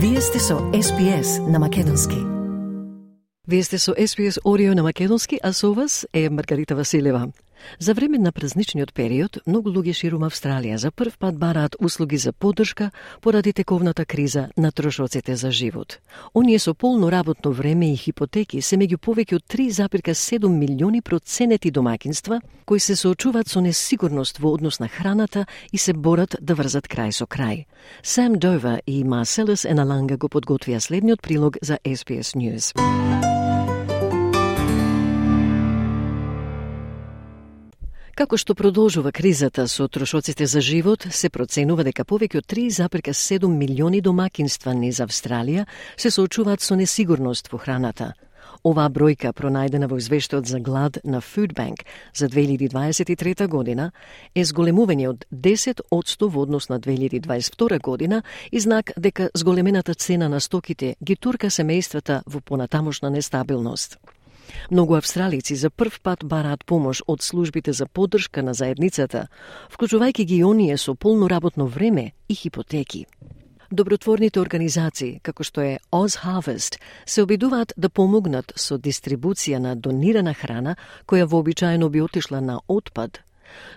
Вие сте со SPS на Македонски. Вие сте со SPS Орио на Македонски, а со вас е Маргарита Василева. За време на празничниот период, многу луѓе ширум Австралија за прв пат бараат услуги за поддршка поради тековната криза на трошоците за живот. Оние со полно работно време и хипотеки се меѓу повеќе од 3,7 милиони проценети домакинства кои се соочуваат со несигурност во однос на храната и се борат да врзат крај со крај. Сам Дова и Марселес Еналанга го подготвија следниот прилог за SBS News. Како што продолжува кризата со трошоците за живот, се проценува дека повеќе од 3,7 милиони домакинства низ Австралија се соочуваат со несигурност во храната. Оваа бројка, пронајдена во извештајот за глад на Food Bank за 2023 година, е зголемување од 10 во однос на 2022 година и знак дека зголемената цена на стоките ги турка семејствата во понатамошна нестабилност. Многу австралици за прв пат бараат помош од службите за поддршка на заедницата, вклучувајќи ги оние со полно работно време и хипотеки. Добротворните организации, како што е Oz Harvest, се обидуваат да помогнат со дистрибуција на донирана храна која вообичаено би отишла на отпад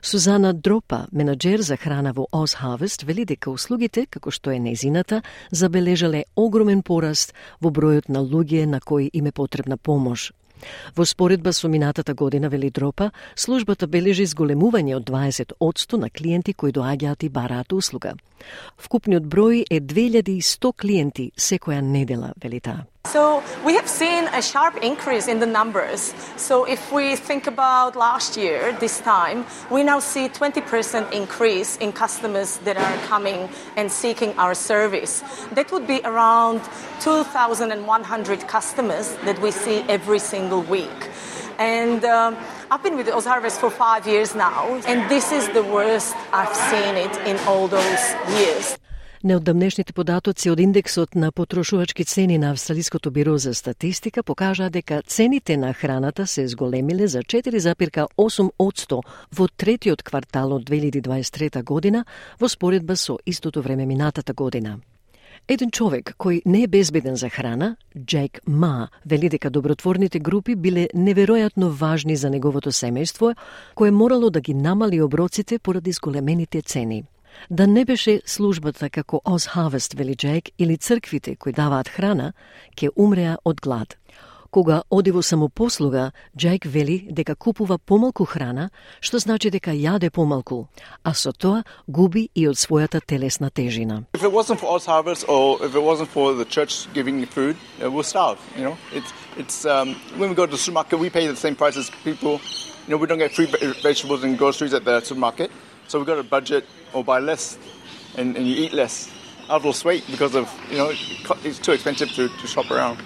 Сузана Дропа, менеджер за храна во Oz Harvest, вели дека услугите, како што е незината, забележале огромен пораст во бројот на луѓе на кои им е потребна помош. Во споредба со минатата година, вели Дропа, службата бележи зголемување од 20 на клиенти кои доаѓаат и бараат услуга. Вкупниот број е 2100 клиенти секоја недела, вели таа. So we have seen a sharp increase in the numbers. So if we think about last year, this time, we now see 20% increase in customers that are coming and seeking our service. That would be around 2,100 customers that we see every single week. And um, I've been with Oz Harvest for five years now, and this is the worst I've seen it in all those years. Неодамнешните податоци од индексот на потрошувачки цени на Австралиското биро за статистика покажаа дека цените на храната се зголемиле за 4,8% во третиот квартал од 2023 година во споредба со истото време минатата година. Еден човек кој не е безбеден за храна, Джейк Ма, вели дека добротворните групи биле неверојатно важни за неговото семејство, кое морало да ги намали оброците поради зголемените цени. Да не беше службата како Оз Harvest, вели Джек или црквите кои даваат храна, ќе умреа од глад. Кога оди во самопослуга, Джек вели дека купува помалку храна, што значи дека јаде помалку, а со тоа губи и од својата телесна тежина. If it wasn't for Oz Harvest or if it wasn't for the church giving you food, we'll starve, you know. It's, it's, um, when we go to the supermarket, we pay the same price as people. You know, we don't get free vegetables and groceries at the supermarket. So we've got to budget or buy less and, and you eat less. I've lost weight because of, you know, it's too expensive to, to shop around.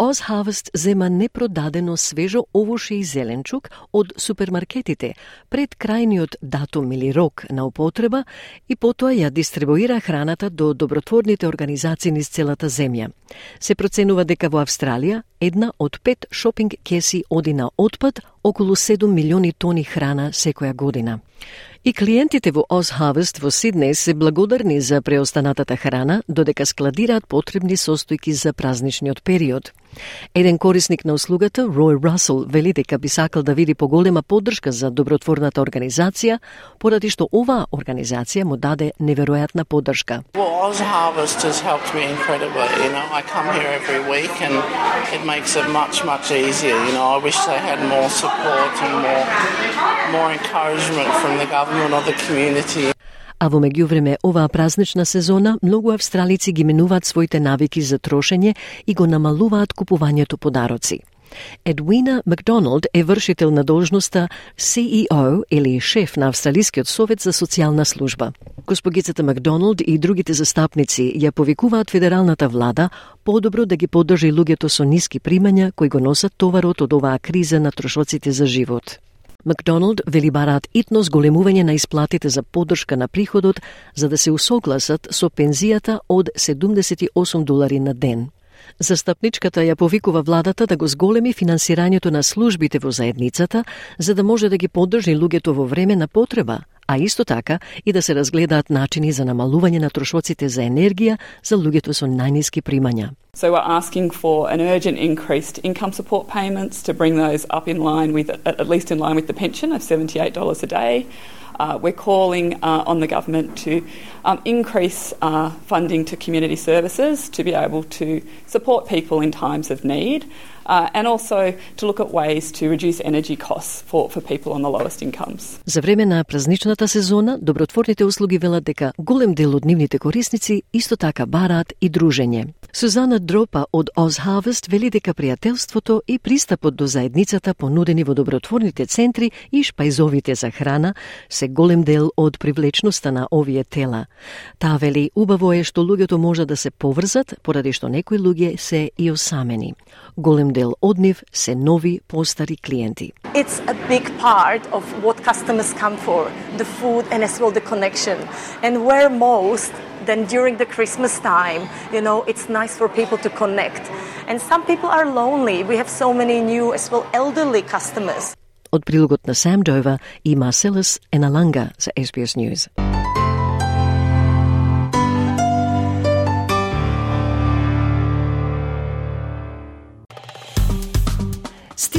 Оз Harvest зема непродадено свежо овоше и зеленчук од супермаркетите пред крајниот датум или рок на употреба и потоа ја дистрибуира храната до добротворните организации низ целата земја. Се проценува дека во Австралија една од пет шопинг кеси оди на отпад околу 7 милиони тони храна секоја година. И клиентите во Oz Harvest во Сиднеј се благодарни за преостанатата храна, додека складираат потребни состојки за празничниот период. Еден корисник на услугата, Рој Расел, вели дека би сакал да види поголема поддршка за добротворната организација, поради што оваа организација му даде неверојатна поддршка. Well, Oz Harvest has helped me incredibly. You know, I come here every week and it makes it much, much easier. You know, I wish they had more support support and more, more encouragement from the government or the community. А во меѓувреме, оваа празнична сезона, многу австралици ги менуваат своите навики за трошење и го намалуваат купувањето подароци. Едвина Макдоналд е вршител на должноста CEO или шеф на Австралискиот совет за социјална служба. Госпогицата Макдоналд и другите застапници ја повикуваат федералната влада подобро да ги поддржи луѓето со ниски примања кои го носат товарот од оваа криза на трошоците за живот. Макдоналд вели бараат итно зголемување на исплатите за поддршка на приходот за да се усогласат со пензијата од 78 долари на ден. Застапничката ја повикува владата да го зголеми финансирањето на службите во заедницата, за да може да ги поддржи луѓето во време на потреба, а исто така и да се разгледаат начини за намалување на трошоците за енергија за луѓето со најниски примања. So we're asking for an urgent increase to income support payments to bring those up in line with, at least in line with the pension of $78 a day. Uh, we're calling uh, on the government to um, increase uh, funding to community services to be able to support people in times of need. Uh, and also to look at ways to reduce energy costs for, for people on the lowest incomes. За време на празничната сезона, добротворните услуги велат дека голем дел од нивните корисници исто така бараат и дружење. Сузана Дропа од Oz Harvest вели дека пријателството и пристапот до заедницата понудени во добротворните центри и шпајзовите за храна се голем дел од привлечноста на овие тела. Таа вели убаво е што луѓето може да се поврзат поради што некои луѓе се и осамени. Голем It's a big part of what customers come for, the food and as well the connection. And where most then during the Christmas time, you know, it's nice for people to connect. And some people are lonely. We have so many new as well elderly customers. Od prilogot na Samdova, ima Selis za SBS News.